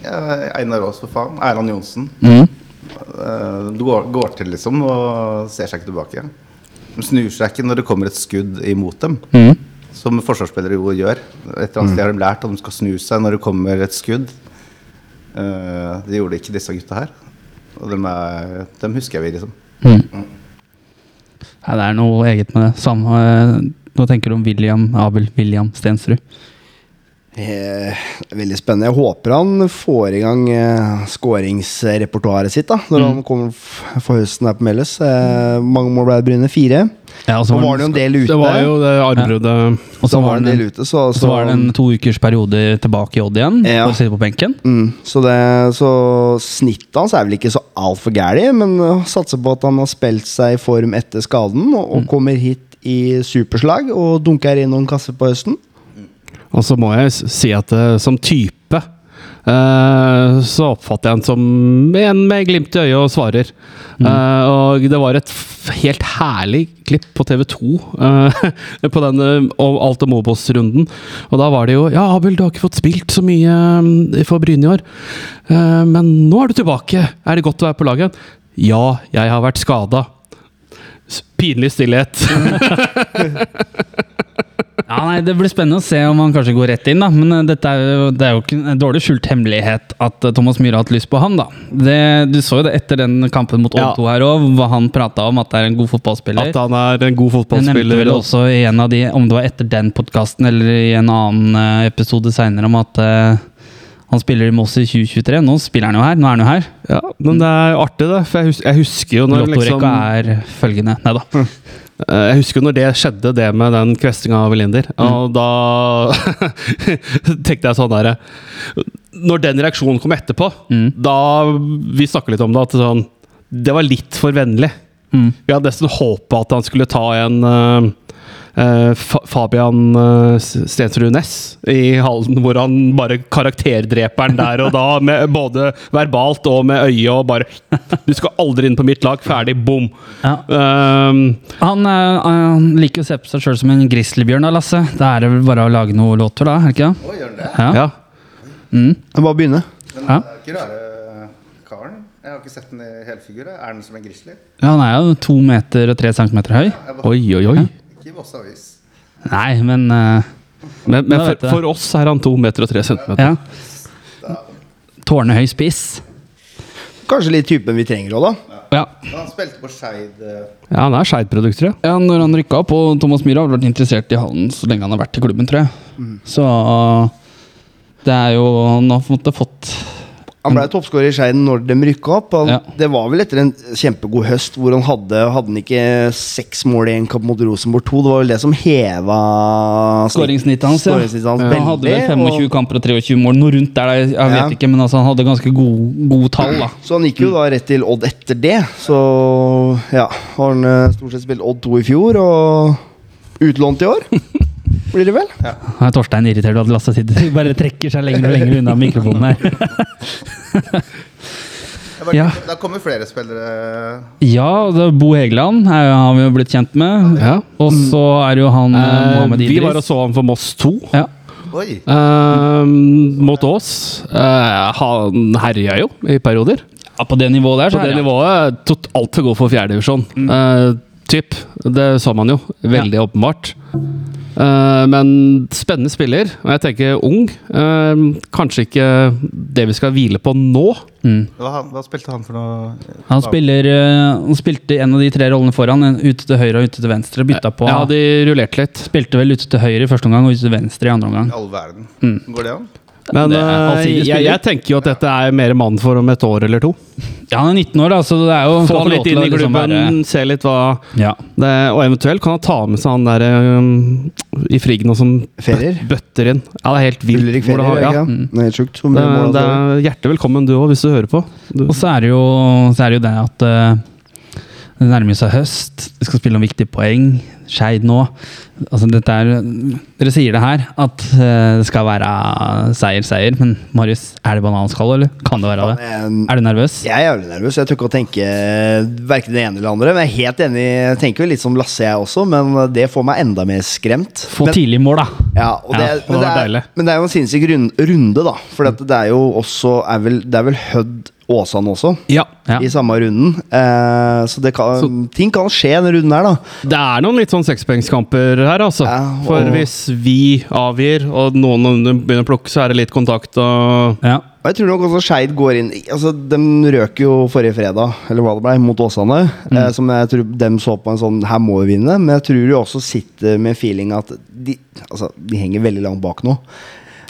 Einar Aas, for faen. Erland Johnsen. Mm. Eh, Du går, går til, liksom, og ser seg ikke tilbake. De snur seg ikke når det kommer et skudd imot dem. Mm. Som forsvarsspillere jo gjør. Et eller annet sted har de lært at de skal snu seg når det kommer et skudd. Uh, Det gjorde ikke disse gutta her. Og dem, er, dem husker vi, liksom. Nei, det er noe eget med det. Samme, nå tenker du om William Abel William Stensrud. Eh, veldig spennende. Jeg håper han får i gang eh, skåringsrepertoaret sitt da når han kommer f- for høsten her på Meløs. Eh, mange mål ble det Bryne? Fire. Ja, og Så så var det jo en del ute. Det var jo det armbruddet og så var det en del ute, så, så var det en to ukers periode tilbake i Odd igjen. Ja. Og sitte på benken. Mm, så, det, så snittet hans er vel ikke så altfor gærent, men satser på at han har spilt seg i form etter skaden og, og kommer hit i superslag og dunker inn noen kasser på høsten. Og så må jeg si at eh, som type eh, så oppfatter jeg han som en med glimt i øyet og svarer. Eh, og det var et helt herlig klipp på TV 2 uh, på den uh, Alt om Obos-runden. Og da var det jo Ja, Abel, du har ikke fått spilt så mye eh, for Bryne i år. Uh, men nå er du tilbake. Er det godt å være på laget? Ja, jeg har vært skada. Pinlig stillhet. Ja, nei, Det blir spennende å se om han kanskje går rett inn. da Men eh, dette er jo, det er jo ikke en dårlig skjult hemmelighet at eh, Thomas Myhre har hatt lyst på han. da det, Du så jo det etter den kampen mot Ja. Odd 2 her òg, hva han prata om at det er en god fotballspiller. At han er en god fotballspiller. Jeg nevnte vel også i en av de, om det var etter den podkasten eller i en annen eh, episode seinere, om at uh, han spiller i Moss i 2023. Nå spiller han jo her. Nå er han jo her. Ja, men det er artig, det. For jeg, husker, jeg husker jo når liksom, Lottorekka er følgende. Nei da. eh, Jeg husker jo når det skjedde, det med den kvestinga av Elinder. Og da tenkte jeg sånn derre Når den reaksjonen kom etterpå, Mm. da Vi snakka litt om det, at sånn Det var litt for vennlig. Mm. Vi hadde nesten håpa at han skulle ta en eh, Fabian uh, Stensrud Næss i Halden, hvor han bare karakterdreperen der og da, med både verbalt og med øye og bare Du skal aldri inn på mitt lag. Ferdig. Bom. Ja. Um, Han, eh, han liker å se på seg sjøl som en grizzlybjørn, da, Lasse. Da er det vel bare å lage noen låter, da? er det ikke det? Å, gjør det? Ja. ja. Bare begynne. Men Ja. det ikke rare karen. Jeg har ikke sett den i helfigur. Er den som en grizzly? Ja, han er jo to meter og tre centimeter høy. Oi, oi, oi. Ikke Avis. Nei, men uh, Men, men for, for oss er han to meter og tre centimeter. Ja. Tårnehøy spiss. Kanskje litt typen vi trenger òg, da. Ja. Han spilte på Skeid eh, Ja, han er Skeid-produkter, ja. ja, når han rykka opp, og Thomas Myhre har vært interessert i han så lenge han har vært i klubben, tror jeg. Så det er jo Han har på en måte fått Han ble toppskårer i Skeid når de rykka opp. Ja. Det var vel etter en kjempegod høst hvor han hadde Hadde han ikke seks mål i en kamp mot Rosenborg 2. Det var vel det som heva snitt- skåringssnittet hans. Ja. Hans ja. Veldig, Han hadde vel 25 og- kamper og 23 mål, noe rundt der. Jeg vet Ja. ikke, men altså, han hadde ganske gode god tall. da Så han gikk jo da rett til Odd etter det. Så ja, har han eh, stort sett spilt Odd 2 i fjor, og utlånt i år. Blir det vel? Nå er Torstein irritert over at Lasse sitter bare trekker seg lenger og lenger unna mikrofonen her. bare- Ja. Da kommer flere spillere Ja, det er Bo Hegeland er, jo- har vi jo blitt kjent med. Ja. Og så er jo han eh, Mohammed Idris. vi var og så han for Moss 2 Ja. Oi! eh, mot Ås. Eh, han herja jo i perioder. ja, på det nivået der, så På det det nivået tot- altfor god for fjerdedivisjon. Uh, typ. Det så man jo. Veldig åpenbart. Eh, men spennende spiller, og jeg tenker ung. Uh, kanskje ikke det vi skal hvile på nå. Mm. Hva, hva spilte han for noe? Han, spiller, uh, han spilte en av de tre rollene foran, en ute til høyre og ute til venstre. Bytta på. Ja, de rullerte litt. Spilte vel ute til høyre i første omgang og ute til venstre i andre omgang. I all verden. Mm. Går det an? Men er eh, allsidig jeg, jeg tenker jo at dette er mer mann for om et år eller to. Ja, han er 19 år, da, så det er jo Få han litt inn i liksom klubben, liksom se litt hva Ja. det, Og eventuelt kan han ta med seg han der um, i Frigg nå som Ferier. bøtter inn. Ja, det er helt vilt. Ulrik Ferier, har- ja. ja. Det er sjukt. Det, mye det er hjertelig velkommen du òg, hvis du hører på. Du, Og så er det jo, så er det, jo det at uh, det nærmer seg høst. Vi skal spille om viktige poeng. Skeid nå. Altså, dette er, dere sier det her, at eh, det skal være seier, seier. Men Marius, er det bananskall, eller? Kan det være det? Er du nervøs? Jeg er jævlig nervøs. Jeg tør ikke å tenke verken det ene eller det andre. Men jeg er helt enig. Jeg tenker jo litt som Lasse, jeg også, men det får meg enda mer skremt. Få men, tidlig mål, da. ja, og det, Ja, det men, det er, men det er jo en sinnssyk runde, da. For det er jo også er vel, Det er vel Hødd Åsane også, ja. Ja. i samme runden. Eh, så det kan, ting kan skje i denne runden her, da. Det er noen litt sånn sekspoengskamper her, altså. Ja, og- For hvis vi avgir, og noen begynner å plukke, så er det litt kontakt og Ja. Og jeg tror nok også Skeid går inn Altså, De røk jo forrige fredag, eller hva det ble, mot Åsane. Eh, som jeg tror dem så på en sånn Her må vi vinne. Men jeg tror de også sitter med feeling at de, altså, de henger veldig langt bak nå.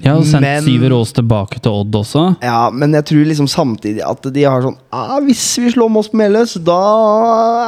Jeg har sendt Men- Syver Aas tilbake til Odd også. Ja, Men jeg tror liksom samtidig at de har sånn ah, Hvis vi slår Moss på Meløs, da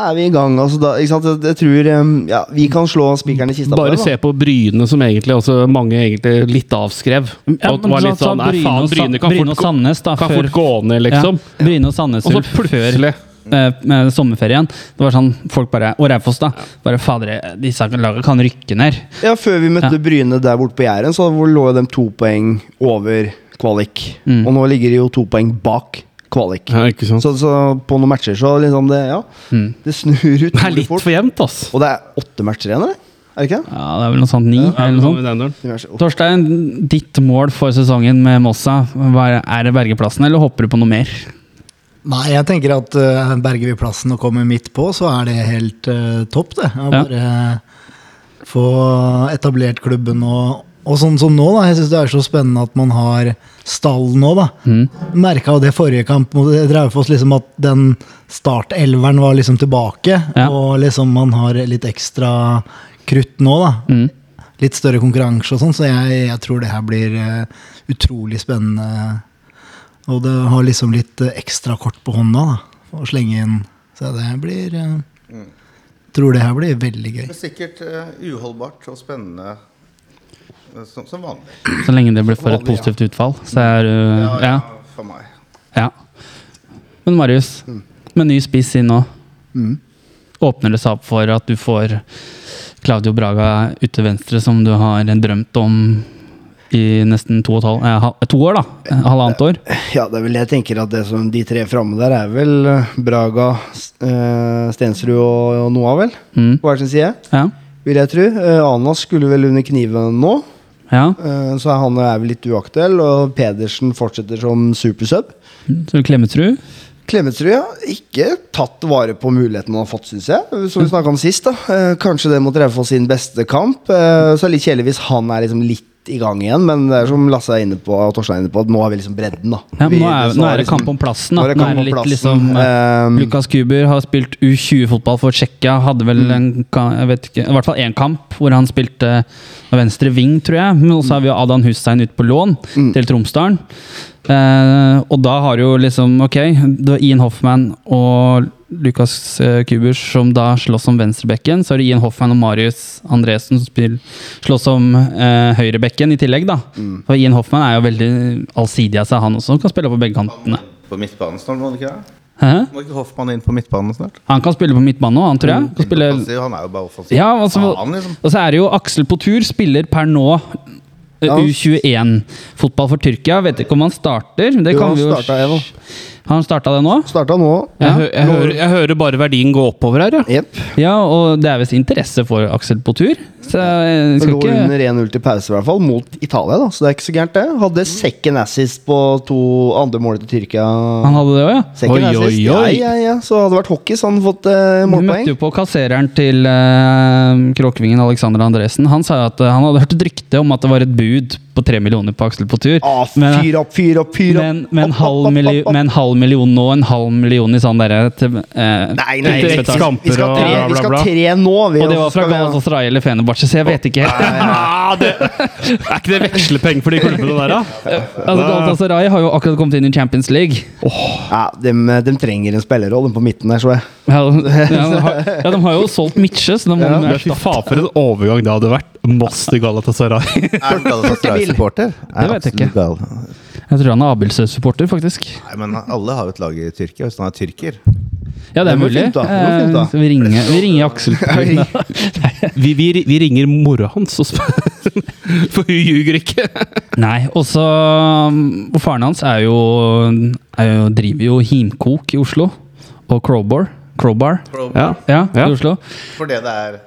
er vi i gang. Altså, da, ikke sant? Jeg, tror ja, vi kan slå spikeren i kista. på Bare det, da. se på Bryne, som egentlig også mange egentlig litt avskrev. Ja, Og var litt så sånn, Bryne faen, og Bryne kan Bryne fort og Sandnes, da, kan før- fort gå ned, liksom. Ja, Bryne og Sandnes Og så før med sommerferien. Det var sånn folk bare Og Raufoss, da. Bare fader, disse lagene kan rykke ned. Ja, Før vi møtte Ja. Bryne der borte på Jæren, så lå de to poeng over kvalik. Mm. Og nå ligger de jo to poeng bak kvalik. Ja, ikke sant? Så, så på noen matcher så liksom det Ja, Mm. det snur ut. Det er litt fort. for jevnt, ass. Og det er åtte matcher igjen, eller? Er det ikke? Ja, det er vel noe sånt ni, eller noe sånt. Torstein, ditt mål for sesongen med Mossa, er- er det Bergeplassen, eller hopper du på noe mer? Nei, jeg tenker at uh, berger vi plassen og kommer midt på, så er det helt uh, topp, det. Ja. bare få etablert klubben og, og sånn som nå, da. Jeg syns det er så spennende at man har stall nå, da. Mm. Merka jo det forrige kamp mot Raufoss, liksom at den startelveren var liksom tilbake. Ja. Og liksom man har litt ekstra krutt nå, da. Mm. Litt større konkurranse og sånn, så jeg, jeg tror det her blir eh, utrolig spennende. Og det har liksom litt eh, ekstra kort på hånda da, å slenge inn. Så det blir mm. Tror det her blir veldig gøy. Men sikkert eh, uholdbart og spennende eh, som, som vanlig. Så lenge det blir for et positivt utfall, så er du Ja. For meg. ja. Men Marius, med ny spiss inn nå, Mm. åpner det seg opp for at du får Claudio Braga ut til venstre, som du har drømt om i nesten to, halv, eh, to år, da? Eh, Halvannet år? Ja, det er vel jeg tenker at det som de tre framme der er vel eh, Braga, eh, Stensrud og, og Noah, vel? Mm. På hver sin side, Ja. vil jeg tro. Eh, Anas skulle vel under kniven nå, ja. eh, så han er vel litt uaktuell. Og Pedersen fortsetter som supersub. Så Klemetsrud? Klemetsrud har ikke tatt vare på muligheten han har fått, syns jeg. Som vi snakka om sist. da Kanskje det mot Raufoss sin beste kamp. Så er det litt kjedelig hvis han er liksom litt i gang igjen, men det er som Lasse er inne på, og Torstein er inne på, at nå har vi liksom bredden, da. Ja, Vi- nå, er, nå er det kamp om plassen. Da. nå er det Nå er det litt plassen. liksom eh, Um, Lukas Kuber har spilt U20-fotball for Tsjekkia. Hadde vel Mm. en, jeg vet ikke, i hvert fall én kamp hvor han spilte venstre ving, tror jeg. Men også har vi Adan Hussein ute på lån Mm. til Tromsdalen. Eh, og da har jo liksom Ok, du har Ian Hoffman og Lukas eh, Kubers som da slåss om venstrebekken. Så har du Ian Hoffman og Marius Andresen som spiller, slåss om eh, høyrebekken i tillegg, da. Mm. For Ian Hoffman er jo veldig allsidig av seg, han også. Kan spille på begge kantene. På midtbanen snart, må han ikke det? Hæ? Må ikke Hoffmann inn på midtbanen snart? Han kan spille på midtbanen òg, han tror jeg. Kan spille, han er jo bare offensiv. ja, altså, liksom. og så er det jo Aksel på tur, spiller per nå. U21-fotball for Tyrkia. Vet ikke om han starter. Det Jo, kan han vi jo han starta det nå? Starta nå. Jeg, hø jeg, hører, jeg hører bare verdien gå oppover her, ja. Yep. Ja, og det er visst interesse for Aksel på tur. Så jeg skal lå ikke under 1-0 til pause, i hvert fall, mot Italia. da Så det er ikke så gærent, det. Hadde second assist på to andre målet til Tyrkia. Han hadde det òg, ja. Second Oi, assist. oi, oi. Ja, ja, ja. Så hadde det vært hockey, så hadde han fått eh, Vi møtte jo på kassereren til uh, Kråkevingen, Alexander Andresen. Han sa at eh, han hadde hørt et rykte om at det var et bud på tre millioner på Aksel på tur. Ah, Men- fyr opp, fyr opp, fyr opp! Men men, en, Opp, halv opp, opp, milli- halv million nå, en halv million i sånn derre eh, Nei, nei, vi skal, vi skal tre, bla, vi skal tre nå. Vi, Og det var fra Galatasaray eller Fenerbahçe, så jeg vet ikke. Ah, det, er ikke det vekslepenger for de klubbene der, da? Altså, Galatasaray har jo akkurat kommet inn i Champions League. Ja, de, de, trenger en spillerrolle på midten der, så jeg. Ja, ja, de, har, ja, de har jo solgt Mitche, så da må Ja, de Fy faen, for en overgang det hadde vært. Moss til Galatasaray. Er Galatasaray-supporter? Det vet jeg ikke. Jeg tror han er Abildsø-supporter, faktisk. Nei, men alle har jo et lag i Tyrkia, hvis han er tyrker. Ja, det er mulig. fint fint. Eh, vi ringer, vi ringer Aksel. Vi, vi, vi ringer mora hans og spør For hun ljuger ikke. Nei, og så um, Og faren hans er jo, er jo driver jo Himkok i Oslo. Og Crowbar. Crowbar. Ja. Ja, Ja. i Oslo. For det det er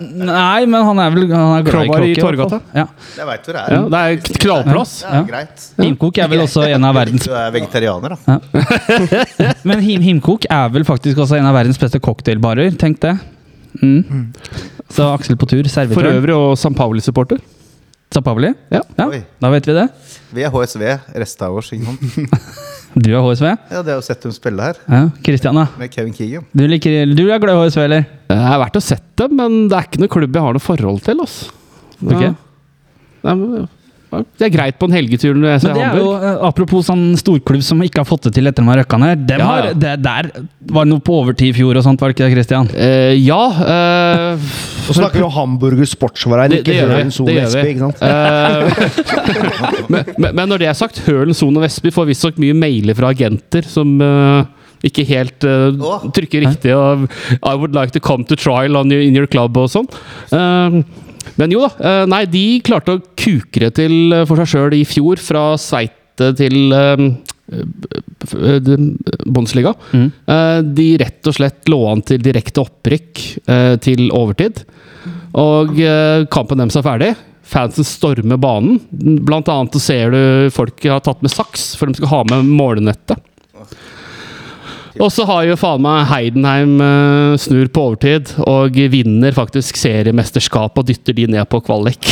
Nei, men han er vel han er glad i. Torgata? Ja. jeg veit hvor det ja, er. det er knallplass. Det Ja. greit. Himkok er vel også en av verdens Du er vegetarianer, da. Men Him Himkok er vel faktisk også en av verdens beste cocktailbarer, tenk det. Mm. Så Aksel på tur, For servitør. øvrig og St. Pauli-supporter. San Pauli? Ja. Ja, da vet vi det. Vi er HSV, resta av oss. Ikke sant? Du er HSV? Ja, det er jo sett dem spille her, Ja. Christian, da? med Kevin Keegan. Du, liker, du er glad i HSV, eller? Det er verdt å sette, men det er ikke noe klubb jeg har noe forhold til. Altså. Ok. Ja. Nei, men, ja. Det er greit på en helgetur når jeg ser Men det er jo, eh, apropos sånn storklubb som ikke har fått det til etter de har røkka ned. Dem Ja, har, ja. det, der var noe på overtid i fjor og sånt, var det ikke det, Christian? Uh, ja Uh, Så snakker vi om Hamburger Sportsvarein, ikke Hølen Sone og gjør ikke sant? Uh, men, men, men når det er sagt, Hølen Son og Vestby får visstnok mye mailer fra agenter som uh, ikke helt uh, trykker riktig. Og, I would like to come to trial on your, in your club og sånn. Eh, men jo da. eh, nei, de klarte å kukre til eh, for seg sjøl i fjor, fra Sveite til Bondsliga Bundesliga. Mm. Eh, de rett og slett lå an til direkte opprykk eh, til overtid. Og eh, kampen deres er ferdig. Fansen stormer banen. Blant annet ser du folk har tatt med saks, for de skal ha med målenettet. Og så har jo faen meg Heidenheim eh, snur på overtid og vinner faktisk seriemesterskapet og dytter de ned på kvalik.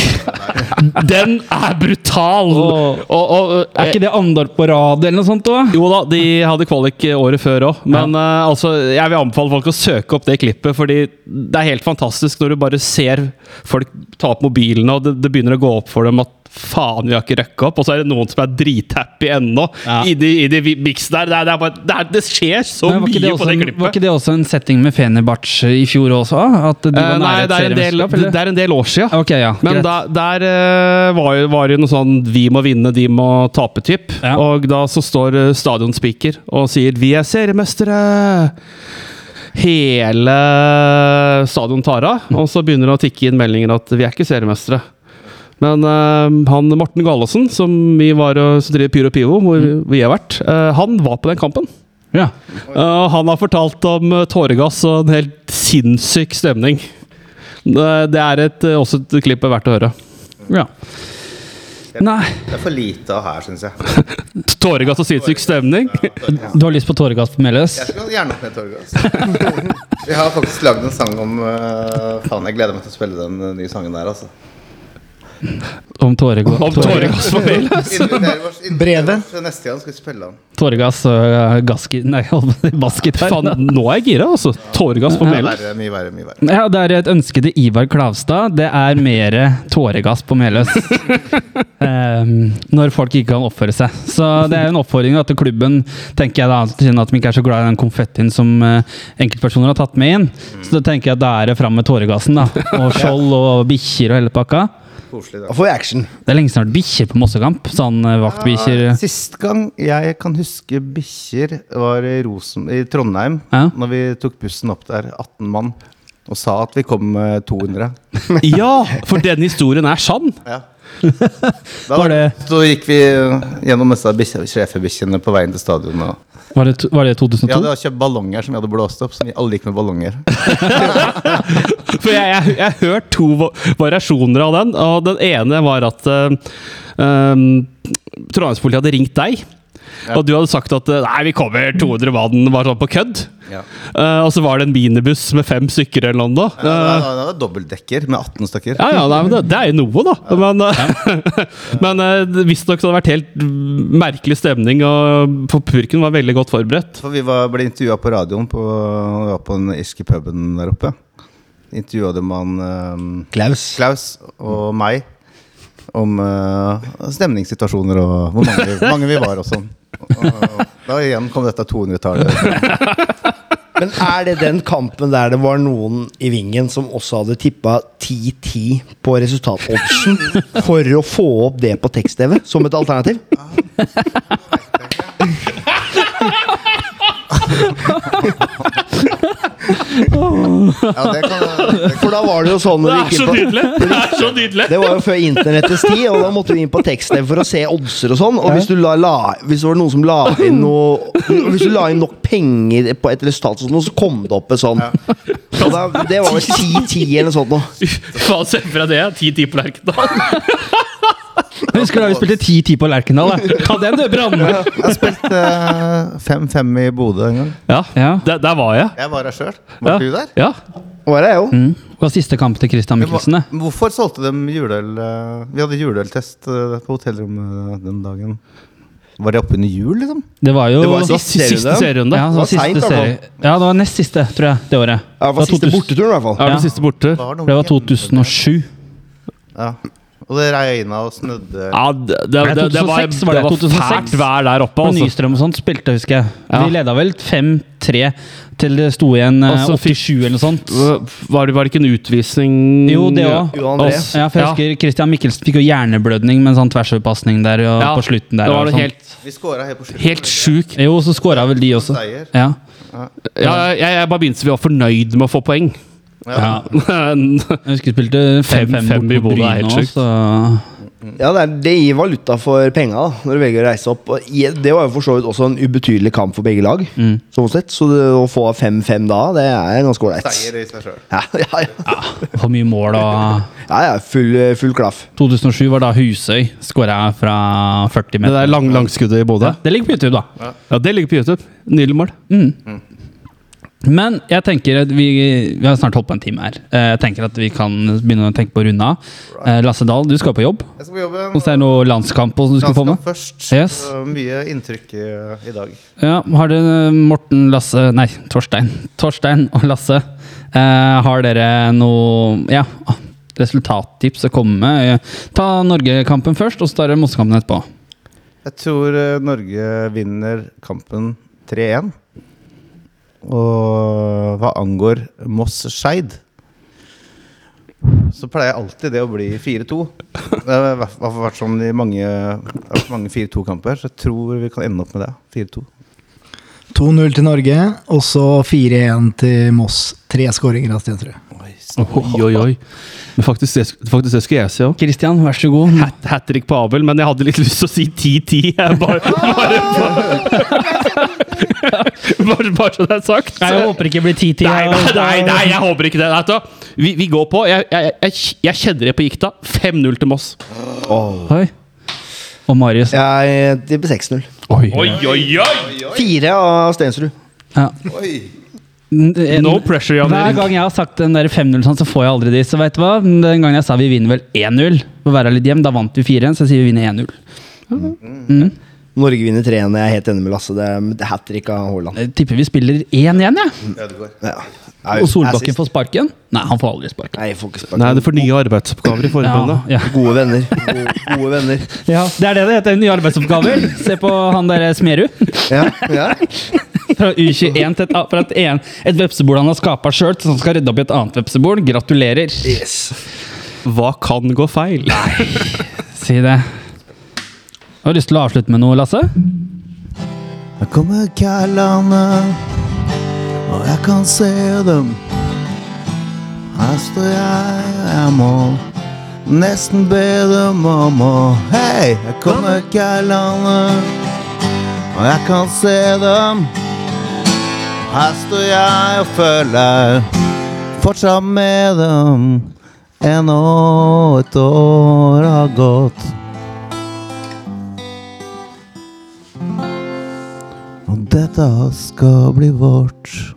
Den er brutal! Åh. Og, og, Er ikke det andre på rad eller noe sånt òg? jo da, de hadde kvalik året før òg. Men eh, altså, jeg vil anbefale folk å søke opp det klippet, fordi det er helt fantastisk når du bare ser folk ta opp mobilene, og det, det begynner å gå opp for dem at faen, vi har ikke røkka opp. Og så er det noen som er drithappy ennå, Ja. i de, i de der. Det, er, det, er bare, det, er, det skjer så nei, mye også, på det klippet. var ikke det også en setting med Fenerbahçe i fjor også? At de var uh, nei, det er, en del, det er en del år siden. Okay, ja. Men da, der uh, var, jo- var jo noe sånn 'vi må vinne, de må tape'-typ. Ja. Og da så står uh, stadionspeaker og sier 'vi er seriemestere'. Hele stadion tar av, og så begynner det å tikke inn meldinger at 'vi er ikke seriemestere'. Men uh, han Morten Gallosen, som vi var og driver Pyro Pivo, hvor vi har vært, uh, han var på den kampen. ja. Uh, han har fortalt om tåregass og en helt sinnssyk stemning. Uh, det er et, uh, også et klipp verdt å høre. ja. Nei. Det er for lite av her, syns jeg. Tåregass og sinnssyk stemning. Du har lyst på tåregass på Meløs? Jeg skal gjerne opp med tåregass. Vi har faktisk lagd en sang om uh, Faen, jeg gleder meg til å spille den nye sangen der, altså. Om tåregass Om tåregass på feil! Brevet. Neste gang skal vi spille den. tåregass og uh, gassgi... Nei, bassgitar. Faen, nå er jeg gira, altså. Tåregass på Meløs. Verre, mye verre, mye verre. Ja, det er et ønske til Ivar Klavstad. Det er mer tåregass på Meløs. um, når folk ikke kan oppføre seg. Så det er en oppfordring til klubben, tenker jeg da, siden at de ikke er så glad i den konfettien som enkeltpersoner har tatt med inn. Så da tenker jeg at da er det fram med tåregassen, da. Og skjold og bikkjer og hele pakka. Koselig, Da da. får vi action. Det er lenge siden det har vært bikkjer på Mossekamp. Sånn vaktbikkjer. Ja, Sist gang jeg kan huske bikkjer, var i, Rosen, i Trondheim. Ja. Når vi tok bussen opp der, 18 mann, og sa at vi kom med 200. Ja, for den historien er sann. Ja. Da Var det- Så gikk vi gjennom disse sjefebikkjene på veien til stadion. Var det, var det 2002? Ja, det var kjøpt ballonger som vi hadde blåst opp. Som vi alle gikk med ballonger. For jeg, jeg, jeg har hørt to variasjoner av den. Og den ene var at uh, um, Trondheimspolitiet hadde ringt deg. Og du hadde sagt at uh, nei, vi kommer 200 mann, bare sånn på kødd. Ja. Uh, og så var det en minibuss med fem stykker eller noe. Ja, det Uh, var, det var dobbeltdekker med 18 stykker. ja, ja, nei, men det, det er jo noe, da. Men, uh, men uh, visstnok hadde det vært helt merkelig stemning, og for purken var veldig godt forberedt. For vi var, ble intervjua på radioen på, vi var på den irske puben der oppe. Intervjua dem han um, Klaus. Klaus og meg om uh, stemningssituasjoner og hvor mange, mange vi var og sånn. Da igjen kom dette 200-tallet. Men er det den kampen der det var noen i Vingen som også hadde tippa 10-10 på resultatoddsen for å få opp det på tekst-TV som et alternativ? Ja, det kan, For da var det jo sånn når vi gikk inn på nydelig! Det er så nydelig! Det var jo før internettets tid, og da måtte vi inn på tekst-TV for å se oddser og sånn. Og hvis, du la, la, hvis det var noen som la inn noe Hvis du la inn nok penger på et resultat, og sånn, så kom det opp et sånn. Og da, det var vel 10-10 eller noe sånt noe. Faen, se for deg det. 10-10 på Lerkendal. Jeg husker da vi spilte 10-10 på Lerkendal. da. Hadde jeg en branne. jeg spilte uh, 5-5 i Bodø en gang. Ja, Ja. Der, der var jeg. Jeg var her sjøl. Var Ja. du der? Ja. Var jeg jo? Mm. Det var siste kamp til Christian Men hva- Michelsen. Hvorfor solgte de juleøl eh, Vi hadde juleøltest eh, på hotellrommet den dagen. Var det oppunder jul, liksom? Det var jo Det var Siste siste serierunde. Ja, det var Det var siste sent, i hvert serie. Ja, det var nest siste, tror jeg, det året. Ja, det var siste 2000 borteturen, i hvert fall. Ja, Ja. den siste borte. var noe Det var 2007. Ja. Og det regna og snødde. Ja, det, det, det, det var, 2006 var det, det var fælt vær der oppe. Altså. Nystrøm og sånt spilte, husker jeg. Ja. Vi leda vel 5-3 til det sto igjen eh, 87 eller noe sånt. Var det, var det ikke en utvisning Jo, det òg. Ja, for jeg husker Christian Mikkelsen fikk jo hjerneblødning med en sånn tversoverpasning der og Ja, på slutten der. Det var det helt, Vi scora helt på slutten. helt sjukt. Jo, så skåra vel de også. Ja. Ja, jeg, jeg bare begynte så vi var fornøyd med å få poeng. Ja. Jeg husker vi spilte 5-5 5-5 i på Bodø helt sjukt. Ja, det, er, det gir valuta for penga da, når du velger å reise opp. Det var jo for så vidt også en ubetydelig kamp for begge lag. Mm. Sånn sett, Så det, å få 5-5 da, det er ganske ålreit. Seier i seg sjøl. Ja, ja, ja. For mye mål og ja, ja full, full klaff. 2007 var da Husøy skåra fra 40 Det meter. der lang, langskuddet i Bodø. Ja, det ligger på YouTube, da. Ja, det ligger på YouTube. Nydelig mål. Men jeg tenker at vi, vi har snart holdt på en time her. Eh, Jeg tenker at vi kan begynne å tenke på å runde av. Eh, Lasse Dahl, du skal på jobb. Jeg skal på jobben. Hvis det er noe landskamp også du skal få med? Først. Yes. Mye inntrykk i, i dag. Ja, har dere Morten, Lasse Nei, Torstein. Torstein og Lasse. Eh, har dere noe ja, resultattips å komme med? Ta Norge-kampen først, og så tar dere Mossekampen etterpå. Jeg tror eh, Norge vinner kampen 3-1. Og hva angår Moss-Skeid så pleier alltid det å bli 4-2. Det har i hvert fall vært sånn i mange, mange 4-2-kamper, så jeg tror vi kan ende opp med det. 4-2. 2-0 til Norge, og så 4-1 til Moss. Tre skåringer av Stensrud. Oi, oi, oi. Men faktisk, det, faktisk det skulle jeg si òg. Christian, vær så god. Hat, hat trick på Abel, men jeg hadde litt lyst til å si 10-10. Jeg Bare, bare, bare, bare så det er sagt. Jeg håper ikke det blir ti til. Nei, nei, nei, nei, jeg håper ikke det. Nei, Vi, vi går på. Jeg, jeg, jeg, jeg kjenner det på gikta. 5-0 til Moss. Oi. Og Marius. Jeg tipper 6-0. Oi. oi, oi! Fire av Stensrud. Ja. Oi. No pressure, Jan Hver gang jeg har sagt den der 5-0, sånn, så får jeg aldri de. Så vet du hva? Den gangen jeg sa vi vinner vel 1-0, for å være litt hjem, da vant vi 4-1, så jeg sier vi vinner 1-0. Mm. Norge vinner 3-1. Jeg er helt enig med Lasse. Det er hat trick av Haaland. Jeg tipper vi spiller 1-1, jeg. Ja. Ja. Og Solbakken får sparken? Nei, han får aldri sparken. Nei, får ikke sparke. Nei, det får nye arbeidsoppgaver i forbundet. Ja, ja. Gode venner. Gode, gode venner. ja, det er det det heter. Nye arbeidsoppgaver. Se på han der Smerud. Ja, ja. Fra U21 til et, fra et, en, et vepsebol han har skapa sjøl, som skal rydde opp i et annet vepsebol. Gratulerer. Yes. Hva kan gå feil? Si det. Har du lyst til å avslutte med noe, Lasse? Her kommer kallene, og jeg kan se dem. Her står jeg, jeg må nesten be dem om å Hei, her kommer kallene, og jeg kan se dem. Her står jeg og føler fortsatt med dem. Ennå et år har gått. Dette skal bli vårt.